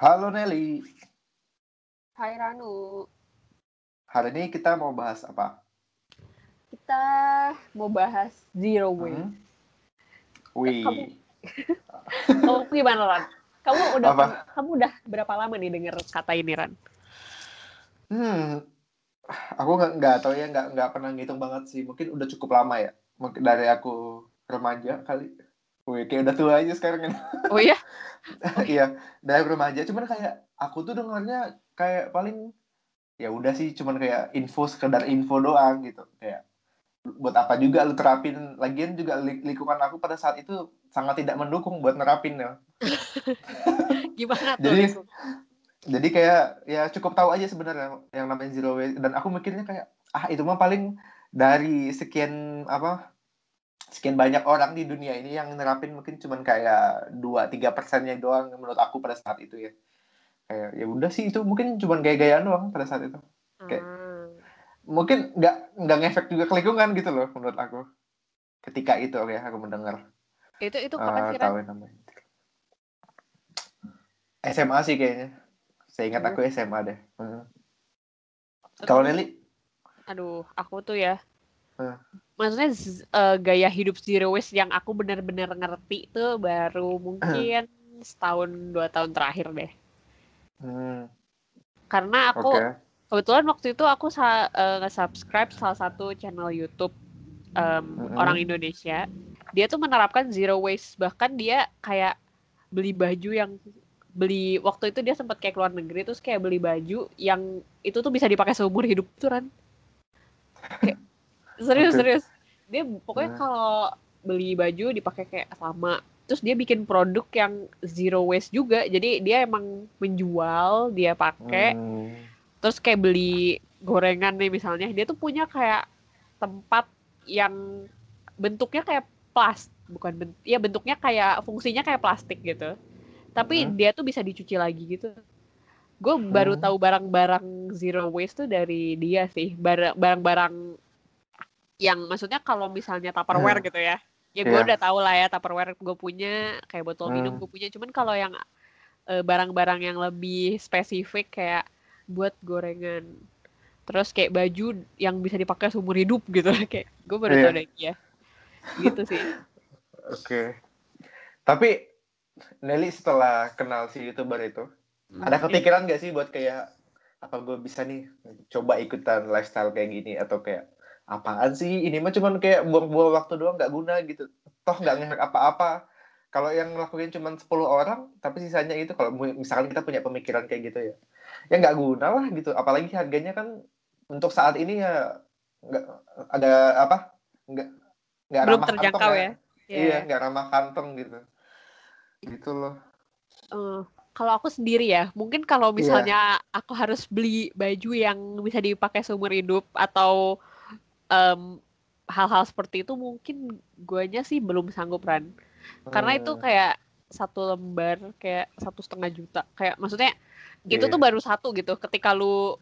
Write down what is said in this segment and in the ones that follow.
Halo Nelly. Hai Ranu. Hari ini kita mau bahas apa? Kita mau bahas zero waste. Hmm? Wih. Kamu- Kamu gimana Ran? Kamu udah Apa? kamu udah berapa lama nih denger kata ini Ran? Hmm. Aku nggak nggak tahu ya nggak nggak pernah ngitung banget sih. Mungkin udah cukup lama ya. Mungkin dari aku remaja kali. Wih, kayak udah tua aja sekarang kan. Oh iya? Iya, dari remaja. Cuman kayak aku tuh dengarnya kayak paling ya udah sih cuman kayak info sekedar info doang gitu. Kayak buat apa juga lu terapin. Lagian juga li- lingkungan aku pada saat itu sangat tidak mendukung buat nerapin ya. Gimana tuh? Jadi- jadi kayak ya cukup tahu aja sebenarnya yang namanya zero waste dan aku mikirnya kayak ah itu mah paling dari sekian apa sekian banyak orang di dunia ini yang nerapin mungkin cuman kayak dua tiga persennya doang menurut aku pada saat itu ya kayak ya udah sih itu mungkin cuman gaya-gayaan doang pada saat itu kayak- Ah. mungkin nggak nggak ngefek juga ke lingkungan gitu loh menurut aku ketika itu ya aku mendengar Itu itu eh, kapan Ran? tahu namanya SMA sih kayaknya saya ingat Hmm. aku SMA deh Hmm. Kalau Nelly, Aduh, aku tuh ya. Hmm. Maksudnya eh, gaya hidup zero waste yang aku benar-benar ngerti tuh baru mungkin setahun dua tahun terakhir deh. hmm, Karena aku kebetulan waktu itu aku sa- eh, nge-subscribe salah satu channel YouTube em, Mm-mm. orang Indonesia. Dia tuh menerapkan zero waste, bahkan dia kayak beli baju yang beli waktu itu dia sempat kayak keluar negeri terus kayak beli baju yang itu tuh bisa dipakai seumur hidup tuh. Kayak, serius Oke. serius. Dia pokoknya Hmm. kalau beli baju dipakai kayak lama. Terus dia bikin produk yang zero waste juga. Jadi dia emang menjual, dia pakai Hmm, terus kayak beli gorengan nih misalnya dia tuh punya kayak tempat yang bentuknya kayak plastik bukan bentuk ya bentuknya kayak fungsinya kayak plastik gitu tapi Mhm. dia tuh bisa dicuci lagi gitu gue baru Hmm. tahu barang-barang zero waste tuh dari dia sih Barang- barang-barang yang maksudnya kalau misalnya tupperware Hmm. gitu ya ya gue Iya. udah tahu lah ya tupperware gue punya kayak botol minum Hmm. gue punya cuman kalau yang eh, barang-barang yang lebih spesifik kayak buat gorengan terus kayak baju yang bisa dipakai seumur hidup gitu kayak gue baru Iya. tahu dari dia gitu sih Oke. Tapi Nelly setelah kenal si youtuber itu, ada kepikiran gak sih buat kayak apa gue bisa nih coba ikutan lifestyle kayak gini atau kayak apaan sih? Ini mah cuman kayak buang-buang waktu doang nggak guna gitu. Toh nggak ngefek apa-apa. Kalau yang ngelakuin cuman 10 orang tapi sisanya itu kalau misalkan kita punya pemikiran kayak gitu ya ya nggak guna lah gitu. Apalagi harganya kan untuk saat ini ya nggak ada apa nggak nggak belum ramah terjangkau kantong ya? Iya nggak ramah kantong gitu. Gitu loh. Eh, kalau aku sendiri ya, mungkin kalau misalnya aku harus beli baju yang bisa dipakai seumur hidup atau em, hal-hal seperti itu, mungkin guanya sih belum sanggup Ran. Karena itu Hmm, kayak satu lembar kayak satu setengah juta. Kayak maksudnya itu Iya. tuh baru satu gitu. Ketika lu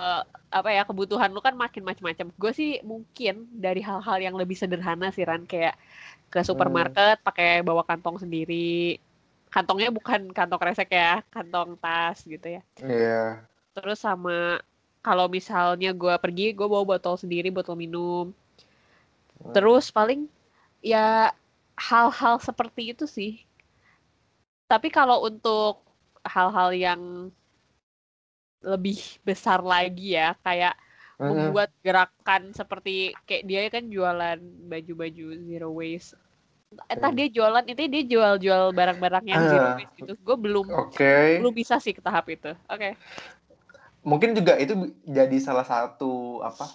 eh, apa ya kebutuhan lu kan makin macam-macam. Gue sih mungkin dari hal-hal yang lebih sederhana sih Ran, kayak ke supermarket pakai bawa kantong sendiri. Kantongnya bukan kantong kresek ya, kantong tas gitu ya. iya Terus sama kalau misalnya gue pergi, gue bawa botol sendiri, botol minum. Hmm. Terus paling ya hal-hal seperti itu sih. Tapi kalau untuk hal-hal yang lebih besar lagi ya, kayak membuat gerakan seperti kayak dia kan jualan baju-baju zero waste. Entah Hmm. dia jualan, itu dia jual-jual barang-barang yang zero waste gitu. Gue belum Oke. belum bisa sih ke tahap itu. Oke. Mungkin juga itu jadi salah satu apa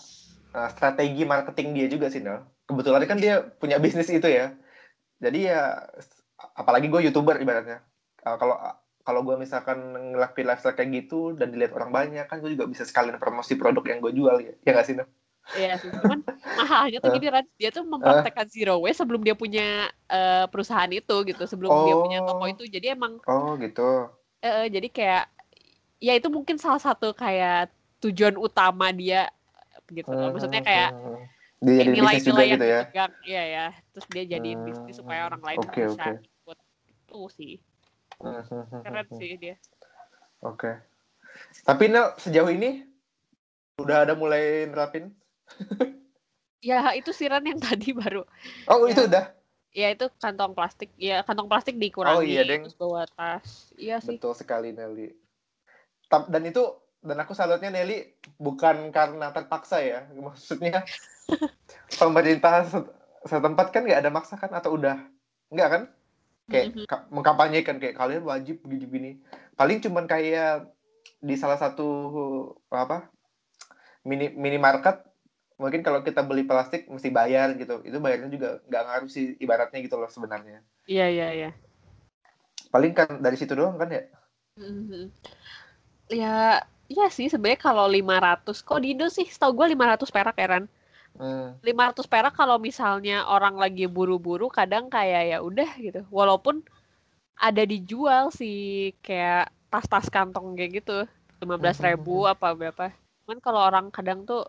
uh, strategi marketing dia juga sih, Nel. Kebetulan kan dia punya bisnis itu ya. Jadi ya apalagi gue youtuber ibaratnya. Uh, kalau kalau gue misalkan ngelakuin lifestyle kayak gitu dan dilihat orang banyak kan gue juga bisa sekalian promosi produk yang gue jual ya. Ya nggak sih, Nel? Iya sih, cuman mahalnya tuh Eh. gini Ran, dia tuh mempraktekkan zero waste sebelum dia punya eh, perusahaan itu gitu, sebelum dia punya toko Oh. itu. Jadi emang Oh, gitu. eh, eh, jadi kayak ya itu mungkin salah satu kayak tujuan utama dia gitu. Maksudnya kayak Hmm. dia kayak jadi bisnis juga nilai-nilai yang gitu ya. dipegang, iya ya. Terus dia jadiin Hmm, bisnis supaya orang lain oke, bisa oke. ikut itu sih. Hmm, hmm, hmm, Keren hmm. sih dia. Oke. Tapi Nel, sejauh ini udah ada mulai nerapin? Ya itu siran yang tadi baru. Oh, Ya. itu udah. Ya itu kantong plastik. Ya kantong plastik dikurangi Oh, iya, Deng. terus bawa tas. Iya sih. Betul sekali Nelly. Dan itu dan aku salutnya Nelly bukan karena terpaksa ya. Maksudnya pemerintah set- setempat kan nggak ada maksa kan atau udah nggak kan? Kayak Mhm. ka- mengkampanyekan kayak kalian wajib gini-gini. Paling cuman kayak di salah satu apa mini minimarket mungkin kalau kita beli plastik mesti bayar gitu. Itu bayarnya juga nggak ngaruh sih ibaratnya gitu loh sebenarnya. Iya iya iya. Paling kan dari situ doang kan ya? Mhm. Ya ya sih sebenarnya kalau 500 kok di Indo sih setahu gue 500 perak ya Ran. Hmm. 500 perak kalau misalnya orang lagi buru-buru kadang kayak ya udah gitu. Walaupun ada dijual sih kayak tas-tas kantong kayak gitu. 15.000 ribu apa berapa. Cuman kalau orang kadang tuh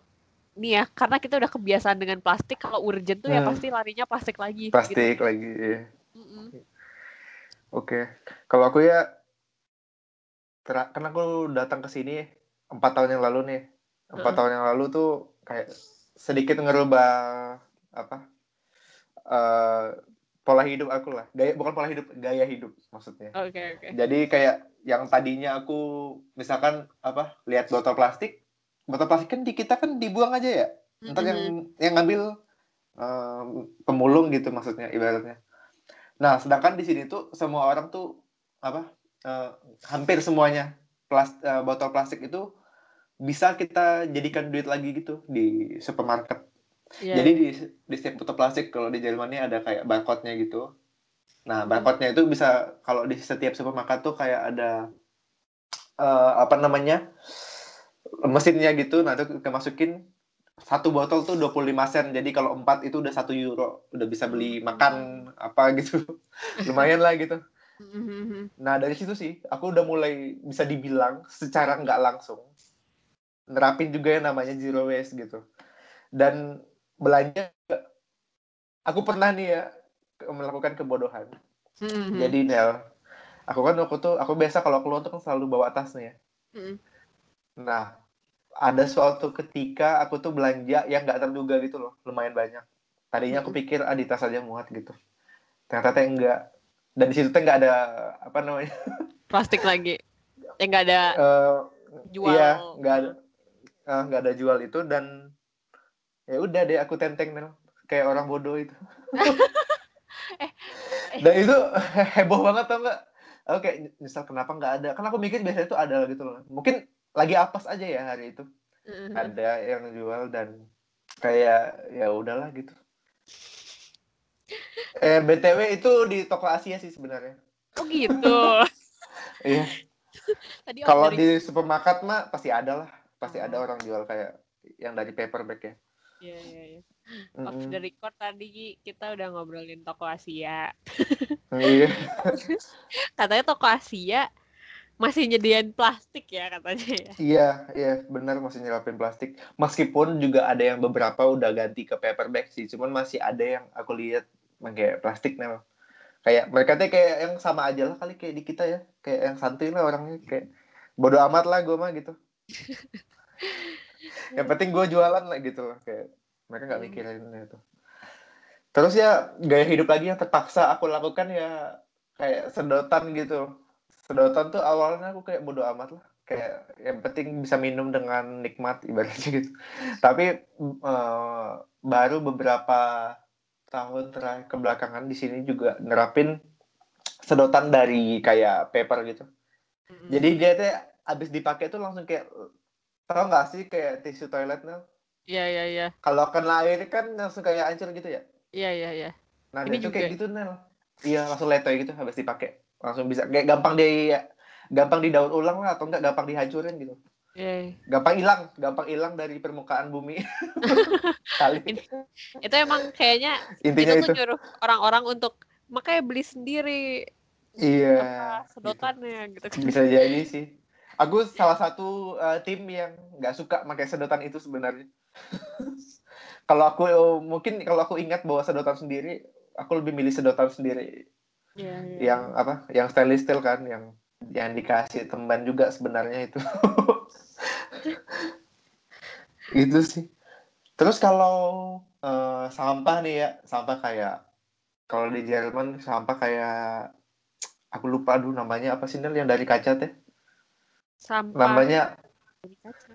nih ya karena kita udah kebiasaan dengan plastik kalau urgent tuh ya Hmm. pasti larinya plastik lagi Plastik gitu. lagi. iya. Mm-mm. Oke, kalau aku ya, karena aku datang ke sini empat tahun yang lalu nih, empat Heeh. tahun yang lalu tuh kayak sedikit ngerubah apa eh, pola hidup aku lah, gaya bukan pola hidup, gaya hidup maksudnya. Oke oke. Jadi kayak yang tadinya aku misalkan apa lihat botol plastik, botol plastik kan di kita kan dibuang aja ya, ntar yang Mm-mm. yang ngambil em, pemulung gitu maksudnya ibaratnya. Nah, sedangkan di sini tuh semua orang tuh apa eh, hampir semuanya plas, eh, botol plastik itu bisa kita jadikan duit lagi gitu di supermarket. Iya, Jadi iya. di, di setiap botol plastik kalau di Jerman ini ada kayak barcode-nya gitu. Nah, barcode-nya itu bisa kalau di setiap supermarket tuh kayak ada eh, apa namanya? mesinnya gitu. Nah, itu kita masukin satu botol tuh 25 sen. Jadi kalau empat itu udah satu euro, udah bisa beli makan apa gitu. Lumayan lah gitu. Mhm. Nah, dari situ sih aku udah mulai bisa dibilang secara nggak langsung nerapin juga yang namanya zero waste gitu. Dan belanja aku pernah nih ya melakukan kebodohan. Mhm. Jadi Nel, aku kan aku tuh aku biasa kalau keluar tuh kan selalu bawa tas nih ya. Mhm. Nah, ada suatu ketika aku tuh belanja yang nggak terduga gitu loh, lumayan banyak. Tadinya aku Mm-mm. pikir ah di tas aja muat gitu. Ternyata enggak. Dan di situ teh nggak ada apa namanya? plastik lagi. Ya nggak ada eh, jual. Iya, nggak ada eh, nggak ada jual itu dan ya udah deh aku tenteng Nel kayak orang bodoh itu. eh. Dan itu heboh banget tau nggak? Aku kayak nyesal kenapa nggak ada. Kan aku mikir biasanya itu ada gitu loh. Mungkin lagi apes aja ya hari itu. Mhm. Ada yang jual dan kayak ya udahlah gitu. Eh BTW itu di toko Asia sih sebenarnya. Oh gitu. Iya. Tadi Kalau di supermarket mah pasti ada lah. Pasti ada Oh. orang jual kayak yang dari paper bag ya. Iya, iya, iya. Off the record tadi kita udah ngobrolin toko Asia. Iya. Katanya toko Asia masih nyediain plastik ya katanya ya. Iya, iya, benar masih nyelapin plastik. Meskipun juga ada yang beberapa udah ganti ke paper bag sih, cuman masih ada yang aku lihat pakai plastik nih. Kayak mereka tuh kayak yang sama aja lah kali kayak di kita ya, kayak yang santuy lah orangnya kayak bodo amat lah gue mah gitu. yang penting gue jualan lah gitu loh kayak mereka nggak Hmm. mikirin itu. Terus ya gaya hidup lagi yang terpaksa aku lakukan ya kayak sedotan gitu. Sedotan tuh awalnya aku kayak bodo amat lah kayak yang penting bisa minum dengan nikmat ibaratnya gitu. Tapi eh, baru beberapa tahun terakhir kebelakangan di sini juga nerapin sedotan dari kayak paper gitu. Mhm. Jadi dia tuh abis dipakai tuh langsung kayak tau nggak sih kayak tisu toilet Nel? Iya, iya, iya. Kalau kena air kan langsung kayak hancur gitu ya. Iya, iya, iya. Nah, Ini dia tuh juga. kayak gitu Nel. Iya, langsung letoy gitu habis dipakai. Langsung bisa kayak gampang di gampang didaur ulang lah atau enggak gampang dihancurin gitu. Iya. Gampang hilang, gampang hilang dari permukaan bumi. Kali. Itu emang kayaknya Intinya itu itu. tuh nyuruh orang-orang untuk makanya beli sendiri Iya. apa sedotannya gitu kan. Bisa jadi sih. Aku salah satu uh, tim yang nggak suka pakai sedotan itu sebenarnya. kalau aku mungkin kalau aku ingat bawa sedotan sendiri, aku lebih milih sedotan sendiri Iya, iya. yang apa? Yang stainless steel kan, yang yang dikasih teman juga sebenarnya itu itu sih terus kalau uh, sampah nih ya sampah kayak kalau di Jerman sampah kayak aku lupa dulu namanya apa sih Nel yang dari kaca teh sampah namanya dari kaca.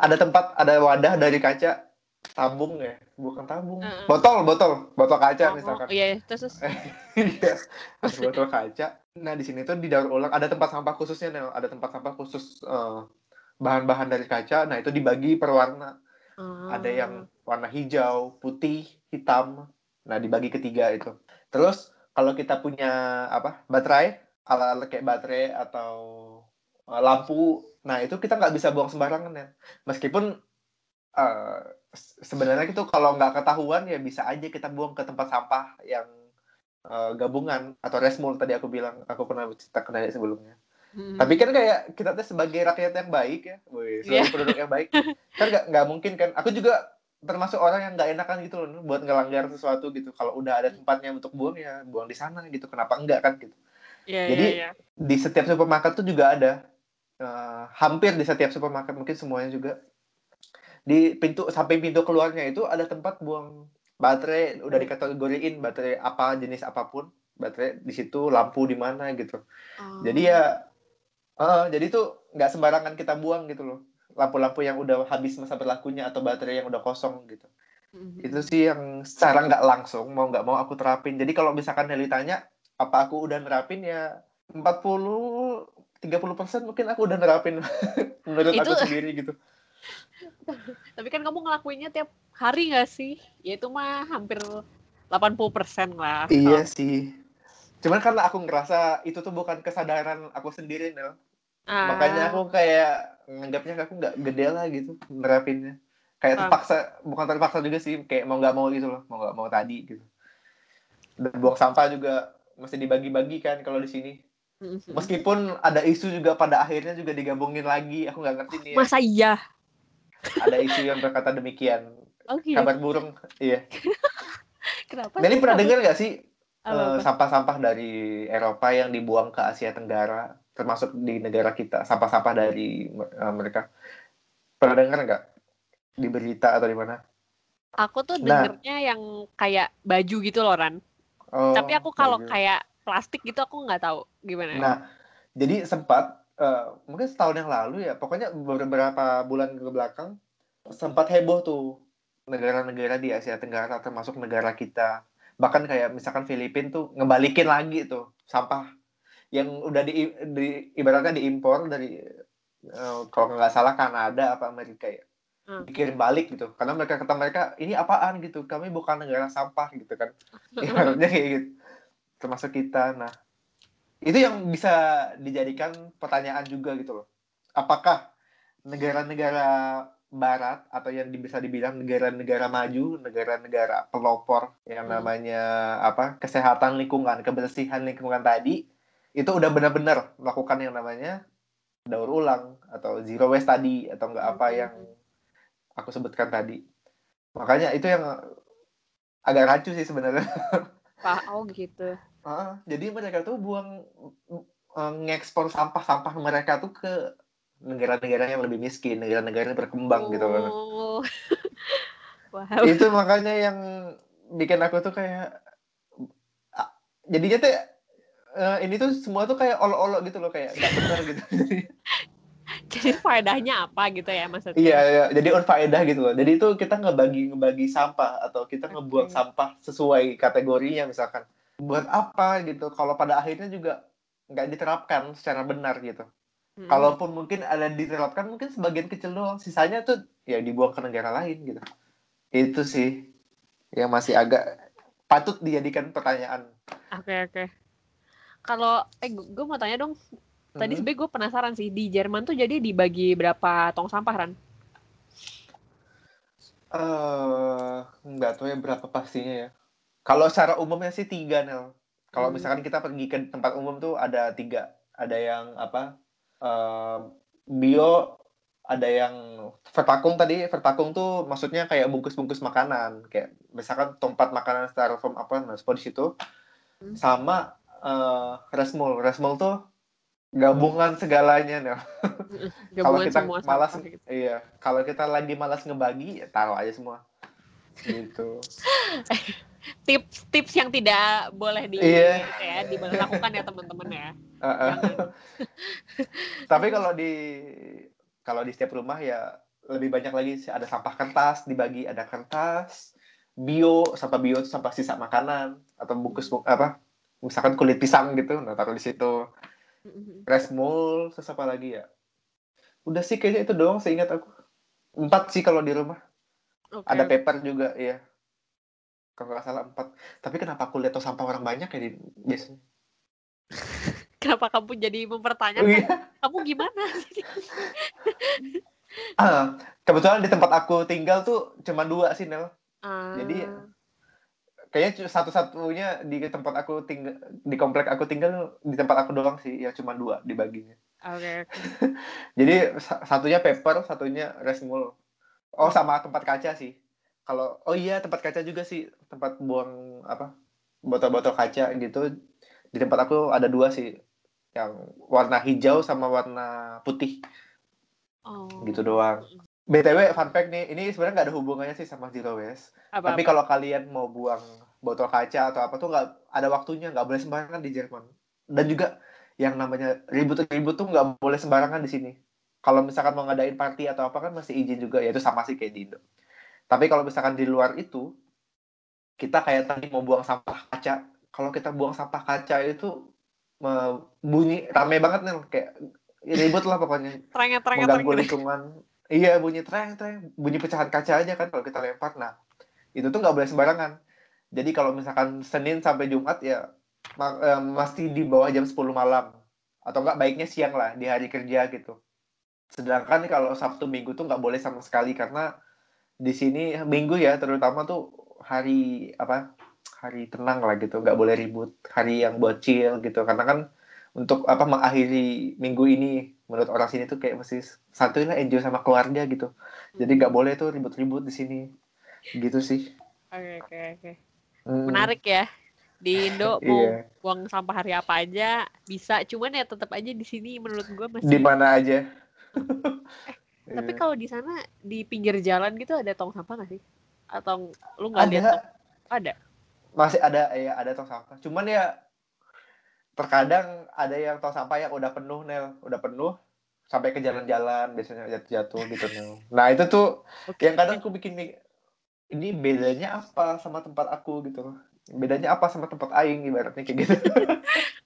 ada tempat ada wadah dari kaca tabung ya bukan tabung Heeh. botol botol botol kaca Oh, misalkan iya, iya. terus. Iya, botol kaca. Nah, di sini tuh di daur ulang ada tempat sampah khususnya, Nel. Ada tempat sampah khusus eh, bahan-bahan dari kaca. Nah, itu dibagi per warna. Ada yang warna hijau, putih, hitam. Nah, dibagi ketiga itu. Terus kalau kita punya apa? Baterai, ala-ala kayak baterai atau eh, lampu. Nah, itu kita nggak bisa buang sembarangan ya. Meskipun eh, se- sebenarnya itu kalau nggak ketahuan ya bisa aja kita buang ke tempat sampah yang eh, gabungan atau resmul tadi aku bilang aku pernah cerita ke Naya sebelumnya. Mm. Tapi kan kayak kita tuh sebagai rakyat yang baik ya, woi, sebagai Iya. penduduk yang baik, kan nggak nggak mungkin kan. Aku juga termasuk orang yang nggak enakan gitu loh, buat ngelanggar sesuatu gitu. Kalau udah ada tempatnya untuk buang ya buang di sana gitu. Kenapa enggak kan gitu? Iya, Jadi, iya, iya. Di setiap supermarket tuh juga ada, eh, hampir di setiap supermarket mungkin semuanya juga di pintu samping pintu keluarnya itu ada tempat buang baterai udah dikategoriin baterai apa jenis apa pun baterai di situ lampu di mana gitu Oh. jadi ya eh, jadi tuh nggak sembarangan kita buang gitu loh. Lampu-lampu yang udah habis masa berlakunya atau baterai yang udah kosong gitu. Mhm. itu sih yang secara nggak langsung mau nggak mau aku terapin. Jadi kalau misalkan Heli tanya apa aku udah nerapin? Ya 40 30 persen mungkin aku udah nerapin. Menurut aku Itu- sendiri gitu. Tapi kan kamu ngelakuinnya tiap hari nggak sih? Ya itu mah hampir 80% lah. iya sih. Cuman karena aku ngerasa itu tuh bukan kesadaran aku sendiri Nel Ah, makanya aku kayak nganggapnya aku nggak gede lah gitu nerapinnya kayak Paham. terpaksa bukan terpaksa juga sih kayak mau nggak mau gitu loh mau nggak mau tadi gitu dan buang sampah juga mesti dibagi-bagi kan kalau di sini Mhm. meskipun ada isu juga pada akhirnya juga digabungin lagi aku nggak ngerti nih ya. Masa iya? ada isu yang berkata demikian Oh gitu. kabar burung iya Kenapa? Sih? pernah dengar nggak sih eh, sampah-sampah dari Eropa yang dibuang ke Asia Tenggara termasuk di negara kita sampah-sampah dari eh, mereka pernah dengar nggak di berita atau di mana Aku tuh Nah. dengernya yang kayak baju gitu loh Ran. Oh, Tapi aku kalau kayak plastik gitu aku nggak tahu gimana. Nah, jadi sempat eh, mungkin setahun yang lalu ya, pokoknya beberapa bulan ke belakang sempat heboh tuh negara-negara di Asia Tenggara termasuk negara kita. Bahkan kayak misalkan Filipina tuh ngebalikin lagi tuh sampah yang udah di, di ibaratnya diimpor dari eh, kalau nggak salah Kanada apa Amerika ya. Hmm. dikirim balik gitu karena mereka kata mereka ini apaan gitu kami bukan negara sampah gitu kan ibaratnya kayak gitu termasuk kita nah itu yang bisa dijadikan pertanyaan juga gitu loh apakah negara-negara barat atau yang bisa dibilang negara-negara maju negara-negara pelopor yang Hmm. namanya apa kesehatan lingkungan kebersihan lingkungan tadi itu udah benar-benar melakukan yang namanya daur ulang atau zero waste tadi atau enggak apa yang aku sebutkan tadi makanya itu yang agak rancu sih sebenarnya Pak, oh gitu. Ah, jadi mereka tuh buang eh, ngekspor sampah-sampah mereka tuh ke negara-negara yang lebih miskin, negara-negara yang berkembang gitu loh. Oh. wow. Itu makanya yang bikin aku tuh kayak jadinya tuh eh, ini tuh semua tuh kayak olok-olok gitu loh kayak nggak benar gitu. Jadi faedahnya apa gitu ya maksudnya? iya, iya, jadi unfaedah gitu loh. Jadi itu kita ngebagi ngebagi sampah atau kita ngebuang Oke. sampah sesuai kategorinya misalkan. Buat apa gitu? Kalau pada akhirnya juga nggak diterapkan secara benar gitu. Mm-mm. Kalaupun mungkin ada diterapkan mungkin sebagian kecil doang, sisanya tuh ya dibuang ke negara lain gitu. Itu sih yang masih agak patut dijadikan pertanyaan. Oke oke. Kalau eh gue mau tanya dong. Tadi Hmm. sebenernya gue penasaran sih di Jerman tuh jadi dibagi berapa tong sampah Ran? eh nggak tahu ya berapa pastinya ya. Kalau secara umumnya sih tiga Nel. Kalau Hmm. misalkan kita pergi ke tempat umum tuh ada tiga. Ada yang apa eh, bio, ada yang verpakum tadi. Verpakum tuh maksudnya kayak bungkus-bungkus makanan, kayak misalkan tempat makanan styrofoam apa, nah di situ. Hmm. Sama eh, resmul. Resmul tuh gabungan segalanya nih. kalau kita semua malas, gitu. iya. Kalau kita lagi malas ngebagi, ya taruh aja semua. Gitu. Tips-tips yang tidak boleh di itu ya, dilakukan ya teman-teman ya. Heeh. Jangan. Tapi kalau di kalau di setiap rumah ya lebih banyak lagi sih ada sampah kertas dibagi ada kertas bio sampah bio itu sampah sisa makanan atau bungkus bung- apa misalkan kulit pisang gitu nah taruh di situ. Resmul terus apa lagi ya? Udah sih kayaknya itu doang seingat aku. Empat sih kalau di rumah. Oke. ada paper juga ya kalau nggak salah empat. Tapi kenapa aku lihat sampah orang banyak ya di biasanya? Kenapa kamu jadi Oh, mempertanyakan? Iya. kamu gimana? Ah, kebetulan di tempat aku tinggal tuh cuma dua sih Nel. Ah, Jadi, kayaknya satu-satunya di tempat aku tinggal di komplek aku tinggal di tempat aku doang sih ya cuma dua dibaginya oke. oke. jadi sa- satunya paper satunya resmul oh sama tempat kaca sih kalau oh iya tempat kaca juga sih tempat buang apa botol-botol kaca gitu di tempat aku ada dua sih yang warna hijau sama warna putih Oh. gitu doang btw fun fact nih ini sebenarnya nggak ada hubungannya sih sama zero waste Apa, Tapi kalau kalian mau buang botol kaca atau apa tuh nggak ada waktunya, nggak boleh sembarangan di Jerman. Dan juga yang namanya ribut-ribut tuh nggak boleh sembarangan di sini. Kalau misalkan mau ngadain party atau apa kan masih izin juga, ya itu sama sih kayak di Indo. Tapi kalau misalkan di luar itu, kita kayak tadi mau buang sampah kaca. Kalau kita buang sampah kaca itu bunyi rame banget nih, kayak ribut lah pokoknya Terengnya terengnya mengganggu terengnya. lingkungan. Iya bunyi treng treng, bunyi pecahan kaca aja kan kalau kita lempar. Nah itu tuh nggak boleh sembarangan. Jadi kalau misalkan Senin sampai Jumat ya ma- eh, masih di bawah jam 10 malam atau enggak baiknya siang lah di hari kerja gitu. Sedangkan kalau Sabtu Minggu tuh nggak boleh sama sekali karena di sini Minggu ya terutama tuh hari apa hari tenang lah gitu nggak boleh ribut hari yang chill gitu karena kan untuk apa mengakhiri minggu ini menurut orang sini tuh kayak mesti santuy lah enjoy sama keluarga gitu jadi nggak boleh tuh ribut-ribut di sini gitu sih Oke oke oke. Hmm, Menarik ya. Di Indo mau iya buang sampah hari apa aja bisa, cuman ya tetap aja di sini menurut gua masih. di mana aja Tapi Iya. kalau di sana di pinggir jalan gitu ada tong sampah nggak sih? Atau lu nggak lihat? Ada. masih ada ya ada tong sampah cuman ya terkadang ada yang tong sampah yang udah penuh Nel udah penuh sampai ke jalan-jalan biasanya jatuh-jatuh gitu Nel nah itu tuh Oke. yang kadang aku bikin ini bedanya apa sama tempat aku gitu bedanya apa sama tempat aing ibaratnya kayak gitu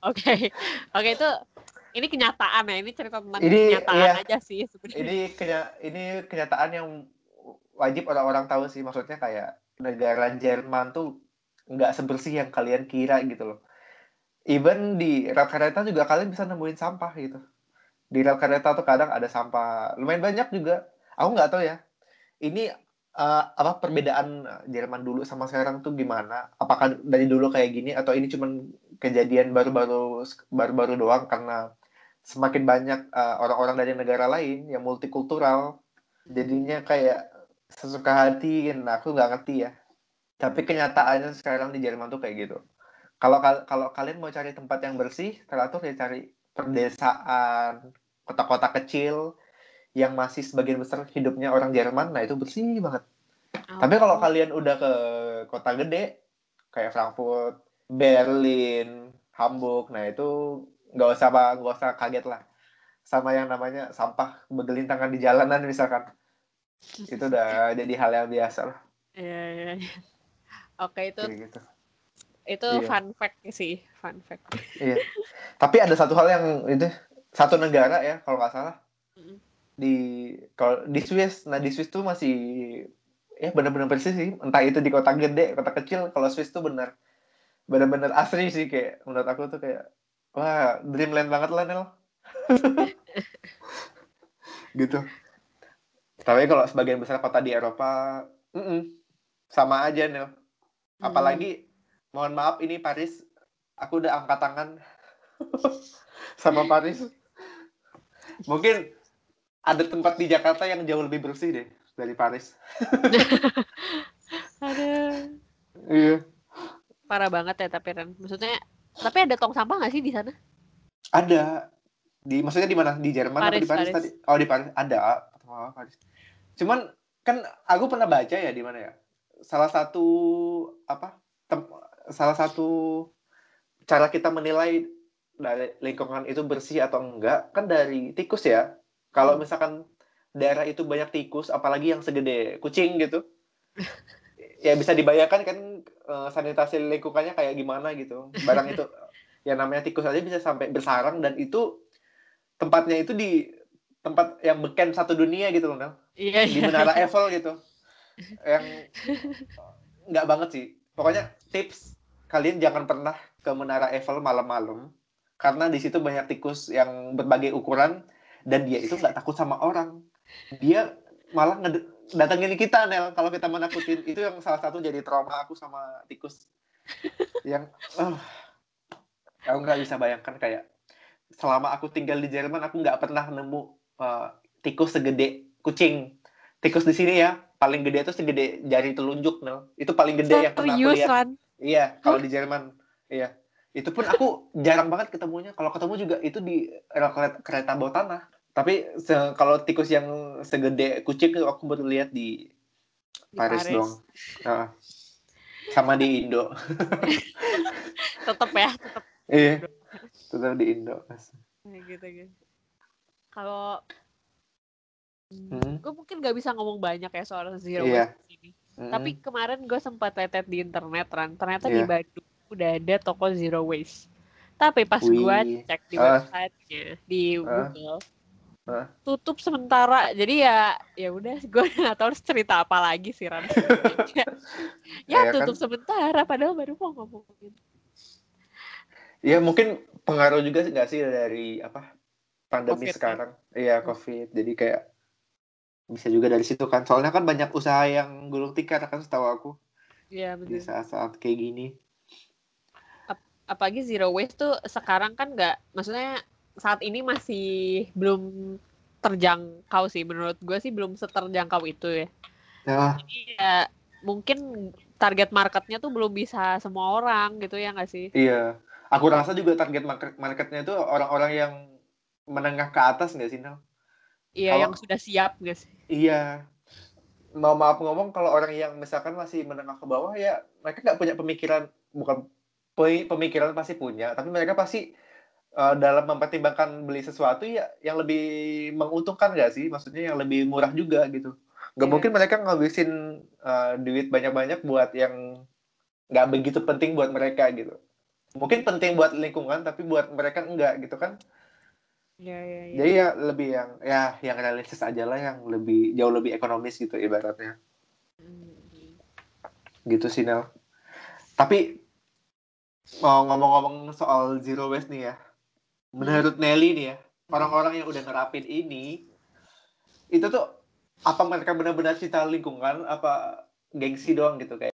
Oke. Oke itu ini kenyataan ya. Ini cerita tentang Ini, kenyataan iya. aja sih sebenarnya. ini kenya ini kenyataan yang wajib orang-orang tahu sih maksudnya kayak negara Jerman tuh nggak sebersih yang kalian kira gitu loh even di rel kereta juga kalian bisa nemuin sampah gitu. Di rel kereta tuh kadang ada sampah. Lumayan banyak juga. Aku nggak tahu ya. Ini eh, apa perbedaan Jerman dulu sama sekarang tuh gimana? Apakah dari dulu kayak gini atau ini cuman kejadian baru-baru baru-baru doang karena semakin banyak eh, orang-orang dari negara lain yang multikultural jadinya kayak sesuka hati. Nah aku nggak ngerti ya. Tapi kenyataannya sekarang di Jerman tuh kayak gitu kalau kal- kalau kalian mau cari tempat yang bersih teratur ya cari perdesaan kota-kota kecil yang masih sebagian besar hidupnya orang Jerman nah itu bersih banget. Tapi kalau Oh. kalian udah ke kota gede kayak Frankfurt Berlin Hamburg nah itu nggak usah apa nggak usah kaget lah. Sama yang namanya sampah begelintangan di jalanan misalkan. Itu udah jadi hal yang biasa lah. Iya, iya, iya. Oke itu kayak gitu itu Iya. fun fact sih, fun fact. iya. Tapi ada satu hal yang itu satu negara ya kalau nggak salah. Mm. di kalau di Swiss nah di Swiss tuh masih ya benar-benar bersih sih. Entah itu di kota gede kota kecil kalau Swiss tuh benar benar-benar asri sih kayak menurut aku tuh kayak wah dreamland banget lah Nel. Gitu. Tapi kalau sebagian besar kota di Eropa mm-mm, sama aja Nel. Apalagi mohon maaf ini Paris aku udah angkat tangan sama Paris mungkin ada tempat di Jakarta yang jauh lebih bersih deh dari Paris Aduh, iya parah banget ya tapi Ren. Maksudnya, tapi ada tong sampah nggak sih di sana? ada Di maksudnya di mana? Di Jerman atau Paris, di Paris, Paris. tadi? Oh, di Paris ada. Oh, Paris. Cuman kan aku pernah baca ya di mana ya? Salah satu apa? Salah satu cara kita menilai dari lingkungan itu bersih atau enggak kan dari tikus ya. Kalau misalkan daerah itu banyak tikus, apalagi yang segede kucing gitu, ya bisa dibayangkan kan eh, sanitasi lingkungannya kayak gimana gitu. Barang itu yang namanya tikus aja bisa sampai bersarang dan itu tempatnya itu di tempat yang beken satu dunia gitu loh, Nel. Iya, Di. Menara Eiffel gitu. Yang nggak banget sih. Pokoknya tips kalian jangan pernah ke Menara Eiffel malam-malam karena di situ banyak tikus yang berbagai ukuran dan dia itu nggak takut sama orang. Dia malah datengin kita Nel kalau kita menakutin. Itu yang salah satu jadi trauma aku sama tikus. Yang eh, aku nggak bisa bayangkan kayak selama aku tinggal di Jerman aku nggak pernah nemu eh, tikus segede kucing. Tikus di sini ya paling gede itu segede jari telunjuk Nel. Itu paling gede yang pernah aku lihat? Iya, kalau di Jerman. Iya. Itu pun aku jarang banget ketemunya. Kalau ketemu juga itu di rel kereta, bawah tanah. Tapi kalau tikus yang segede kucing itu aku baru lihat di, Di Paris, Paris. dong. Sama di Indo. Tetep ya, tetep Iya. Tetap di Indo. Kayak gitu gitu. Kalau Hmm. gue mungkin gak bisa ngomong banyak ya soal zero Iya. waste ini. Mm. Tapi kemarin gue sempat lihat di internet, Ran. Ternyata di Iya. Bandung udah ada toko zero waste. Tapi pas gue cek di Ah. websitenya, di Ah. Google, Ah. tutup sementara. Jadi ya, ya udah, gue nggak tahu harus cerita apa lagi sih, Ran. ya, Iya kan? tutup sementara, padahal baru mau ngomongin. Iya, mungkin pengaruh juga nggak sih dari apa pandemi Covid, ya. sekarang? Iya, COVID. Jadi kayak bisa juga dari situ kan. Soalnya kan banyak usaha yang gulung tikar kan setahu aku Iya di benar. saat-saat kayak gini. Apalagi zero waste tuh sekarang kan nggak, maksudnya saat ini masih belum terjangkau sih. Menurut gue sih belum seterjangkau itu ya. Nah, Jadi ya mungkin target marketnya tuh belum bisa semua orang gitu ya nggak sih? Iya, aku rasa juga target market marketnya itu orang-orang yang menengah ke atas nggak sih, Nel? Iya Kalau- yang sudah siap sih? Iya. Mau maaf ngomong kalau orang yang misalkan masih menengah ke bawah ya mereka nggak punya pemikiran bukan pe- pemikiran pasti punya, tapi mereka pasti eh, dalam mempertimbangkan beli sesuatu ya yang lebih menguntungkan nggak sih? Maksudnya yang lebih murah juga gitu. Nggak Iya. mungkin mereka ngabisin eh, duit banyak-banyak buat yang nggak begitu penting buat mereka gitu. Mungkin penting buat lingkungan tapi buat mereka enggak gitu kan. Iya. Jadi ya lebih yang ya yang realistis aja lah yang lebih jauh lebih ekonomis gitu ibaratnya. Hmm. Gitu sih Nel. Tapi mau ngomong-ngomong soal zero waste nih ya. Menurut Nelly nih ya, orang-orang yang udah nerapin ini itu tuh apa mereka benar-benar cinta lingkungan apa gengsi doang gitu kayak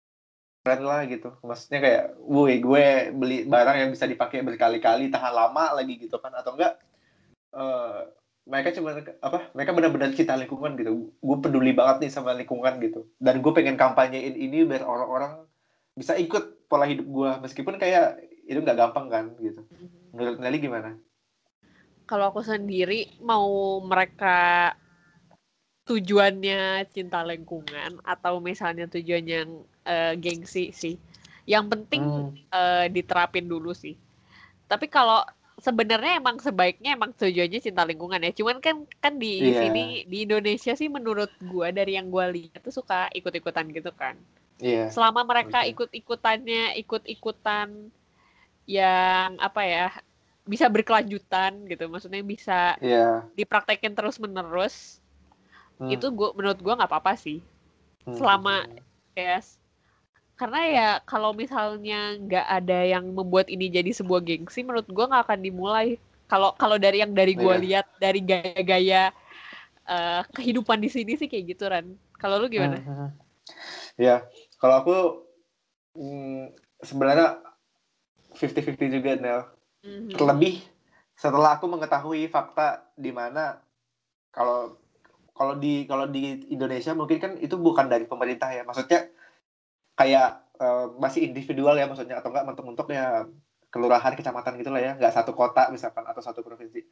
keren lah gitu. Maksudnya kayak, woi gue beli barang yang bisa dipakai berkali-kali tahan lama lagi gitu kan atau enggak eh, mereka cuma apa mereka benar-benar cinta lingkungan gitu. Gue peduli banget nih sama lingkungan gitu. Dan gue pengen kampanyein ini biar orang-orang bisa ikut pola hidup gue meskipun kayak itu nggak gampang kan gitu. Menurut Nelly gimana? Kalau aku sendiri mau mereka tujuannya cinta lingkungan atau misalnya tujuannya yang eh, gengsi sih. Yang penting Hmm, eh, diterapin dulu sih. Tapi kalau sebenarnya emang sebaiknya emang tujuannya cinta lingkungan ya. Cuman kan kan di Iya. sini di Indonesia sih menurut gua dari yang gua lihat tuh suka ikut-ikutan gitu kan. iya Selama mereka Oke. ikut-ikutannya ikut-ikutan yang apa ya bisa berkelanjutan gitu. Maksudnya bisa iya dipraktekin terus-menerus Hmm, itu gua menurut gua nggak apa-apa sih. hmm. selama- Yes. Karena ya kalau misalnya nggak ada yang membuat ini jadi sebuah gengsi, menurut gua nggak akan dimulai. Kalau kalau dari yang dari gua Iya. lihat dari gaya-gaya eh, kehidupan di sini sih kayak gitu Ran. Kalau lu gimana? Hmm, hmm. ya kalau aku hmm, sebenarnya 50-50 juga Nel Mhm. terlebih setelah aku mengetahui fakta di mana kalau kalau di kalau di Indonesia mungkin kan itu bukan dari pemerintah ya maksudnya kayak eh, masih individual ya maksudnya atau enggak mentok-mentok ya kelurahan kecamatan gitu lah ya nggak satu kota misalkan atau satu provinsi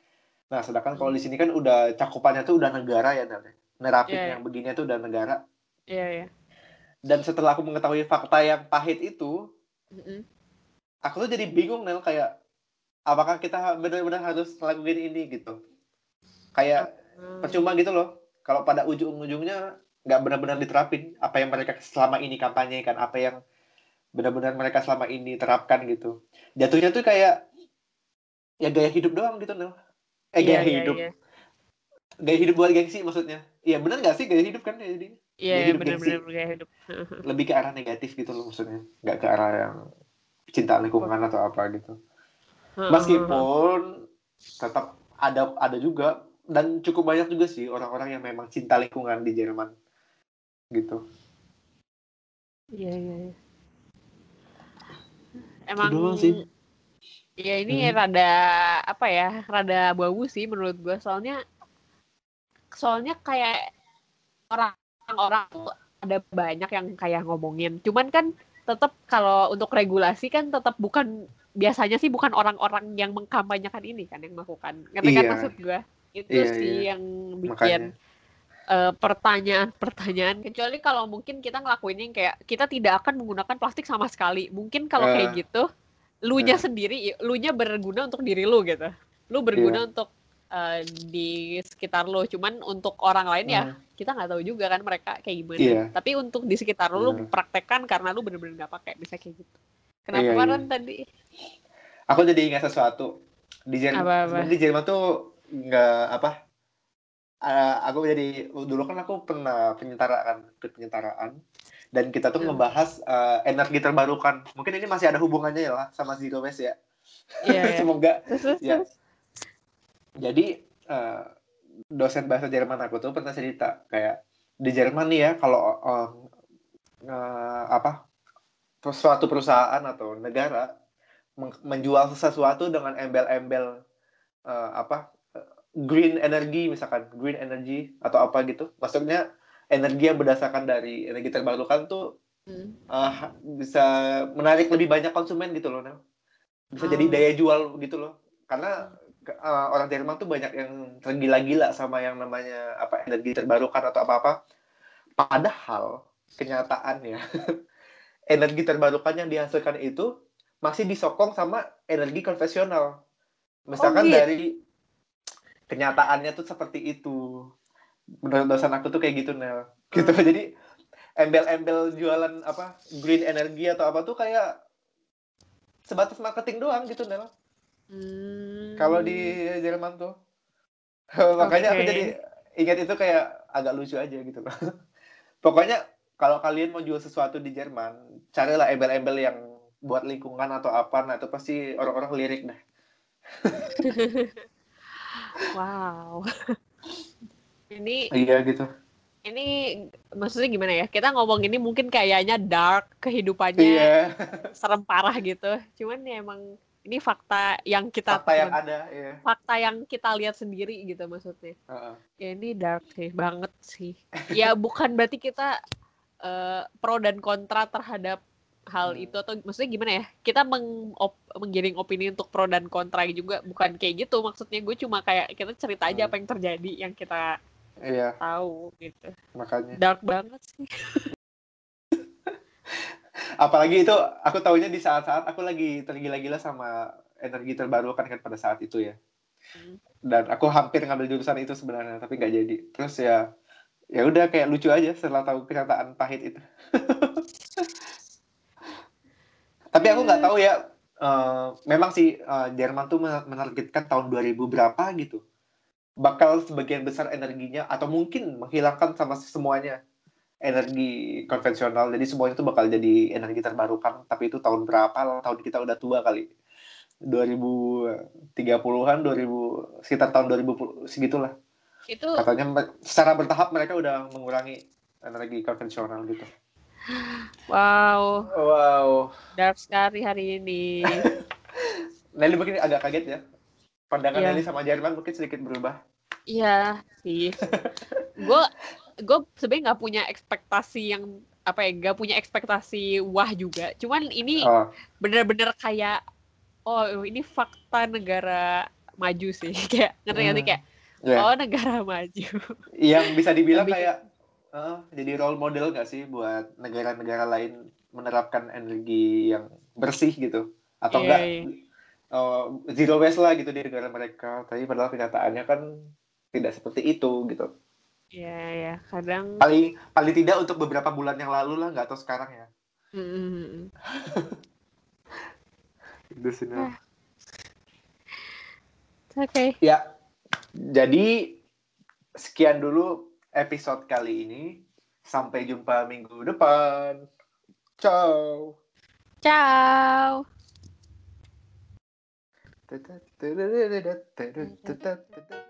Nah, sedangkan kalau di sini kan udah cakupannya tuh udah negara ya, Nel. Nerapin Iya, iya. yang begini tuh udah negara. Iya, iya. Dan setelah aku mengetahui fakta yang pahit itu, Mm-mm. aku tuh jadi bingung, Nel. Kayak, apakah kita benar-benar harus ngelakuin ini gitu? Kayak, Hmm. percuma gitu loh. Kalau pada ujung-ujungnya nggak benar-benar diterapin apa yang mereka selama ini kampanyekan, apa yang benar-benar mereka selama ini terapkan gitu. Jatuhnya tuh kayak, ya gaya hidup doang gitu, Nel. Eh, Iya, gaya iya, hidup. iya. Gaya hidup buat gengsi maksudnya. Iya, benar nggak sih gaya hidup kan? ya, Jadi Iya, hidup benar-benar gaya hidup. lebih ke arah negatif gitu loh maksudnya. Nggak ke arah yang cinta lingkungan atau apa gitu. Meskipun tetap ada ada juga dan cukup banyak juga sih orang-orang yang memang cinta lingkungan di Jerman gitu. Iya, iya, iya. Emang doang sih. Ya ini Hmm. rada apa ya, rada bau sih menurut gue. Soalnya soalnya kayak orang-orang tuh ada banyak yang kayak ngomongin. Cuman kan tetap kalau untuk regulasi kan tetap bukan biasanya sih bukan orang-orang yang mengkampanyekan ini kan yang melakukan. Ngerti kan Iya. maksud gue? Itu Iya, sih iya. yang bikin Makanya. Eh, pertanyaan-pertanyaan kecuali kalau mungkin kita ngelakuin yang kayak kita tidak akan menggunakan plastik sama sekali mungkin kalau kayak Eh. gitu lu nya Eh. sendiri lu nya berguna untuk diri lu gitu lu berguna untuk eh, di sekitar lu cuman untuk orang lain ya Hmm. kita nggak tahu juga kan mereka kayak gimana Iya. tapi untuk di sekitar lu lu Bener. praktekkan karena lu bener-bener nggak pakai bisa kayak gitu kenapa Iya, kemarin iya. tadi Aku jadi ingat sesuatu di Jerman. Di Jerman tuh nggak apa? Eh, aku jadi dulu kan aku pernah penyetaraan ikut penyetaraan dan kita tuh Hmm. ngebahas eh, energi terbarukan. Mungkin ini masih ada hubungannya ya lah sama zero waste ya. Iya, iya. Semoga Ya. Jadi eh, dosen bahasa Jerman aku tuh pernah cerita kayak di Jerman nih ya kalau eh, eh, apa suatu perusahaan atau negara menjual sesuatu dengan embel-embel eh, apa green energy misalkan green energy atau apa gitu maksudnya energi yang berdasarkan dari energi terbarukan tuh Hmm. eh, bisa menarik lebih banyak konsumen gitu loh Nel. bisa jadi Oh. daya jual gitu loh karena eh, orang Jerman tuh banyak yang tergila-gila sama yang namanya apa energi terbarukan atau apa-apa padahal kenyataannya energi terbarukan yang dihasilkan itu masih disokong sama energi konvensional misalkan gitu. dari kenyataannya tuh seperti itu. Menurut dosen aku tuh kayak gitu Nel. Gitu. Hmm. jadi embel-embel jualan apa green energy atau apa tuh kayak sebatas marketing doang gitu Nel. Hmm. kalau di Jerman tuh. Makanya aku jadi ingat itu kayak agak lucu aja gitu loh. Pokoknya kalau kalian mau jual sesuatu di Jerman carilah embel-embel yang buat lingkungan atau apa nah itu pasti orang-orang lirik dah wow ini iya gitu ini maksudnya gimana ya? Kita ngomong ini mungkin kayaknya dark kehidupannya iya serem parah gitu. Cuman ya emang ini fakta yang kita fakta yang ada iya fakta yang kita lihat sendiri gitu maksudnya. Heeh. Ya ini dark sih banget sih. Ya bukan berarti kita eh, pro dan kontra terhadap hal Hmm. itu atau maksudnya gimana ya? Kita meng op- menggiring opini untuk pro dan kontra juga bukan kayak gitu maksudnya gue cuma kayak kita cerita Hmm. aja apa yang terjadi yang kita iya tahu gitu. makanya Dark banget sih. apalagi itu aku tahunya di saat-saat aku lagi tergila-gila sama energi terbarukan kan pada saat itu ya Hmm. dan aku hampir ngambil jurusan itu sebenarnya tapi nggak jadi terus ya ya udah kayak lucu aja setelah tahu kenyataan pahit itu tapi aku nggak tahu ya eh, memang sih eh, Jerman tuh men- menargetkan tahun 2000 berapa gitu. Bakal sebagian besar energinya atau mungkin menghilangkan sama semuanya energi konvensional. Jadi semuanya itu bakal jadi energi terbarukan. Tapi itu tahun berapa lah tahun kita udah tua kali. 2030-an 2000 sekitar tahun 2000 segitulah. Itu katanya secara bertahap mereka udah mengurangi energi konvensional gitu wow, wow dark sekali hari ini. Nelly mungkin agak kaget ya pandangan Iya. Nelly sama Jerman mungkin sedikit berubah Iya sih. Gue gue sebenarnya nggak punya ekspektasi yang apa ya, nggak punya ekspektasi wah juga. Cuman ini oh bener-bener kayak oh ini fakta negara maju sih kayak ngerti ngerti Hmm. kayak Ya. oh negara maju Yang bisa dibilang kayak eh, jadi role model nggak sih buat negara-negara lain menerapkan energi yang bersih gitu? Atau Iya, enggak iya. eh, zero waste lah gitu di negara mereka. Tapi padahal kenyataannya kan tidak seperti itu gitu. Iya ya kadang Paling paling tidak untuk beberapa bulan yang lalu lah, nggak tahu sekarang ya. Mm, mm, mm. Itu sih. Ah. oke Ya, jadi sekian dulu episode kali ini. Sampai jumpa minggu depan. Ciao. ciao Tut, tut, tut, tut, tut, tut, tut, tut.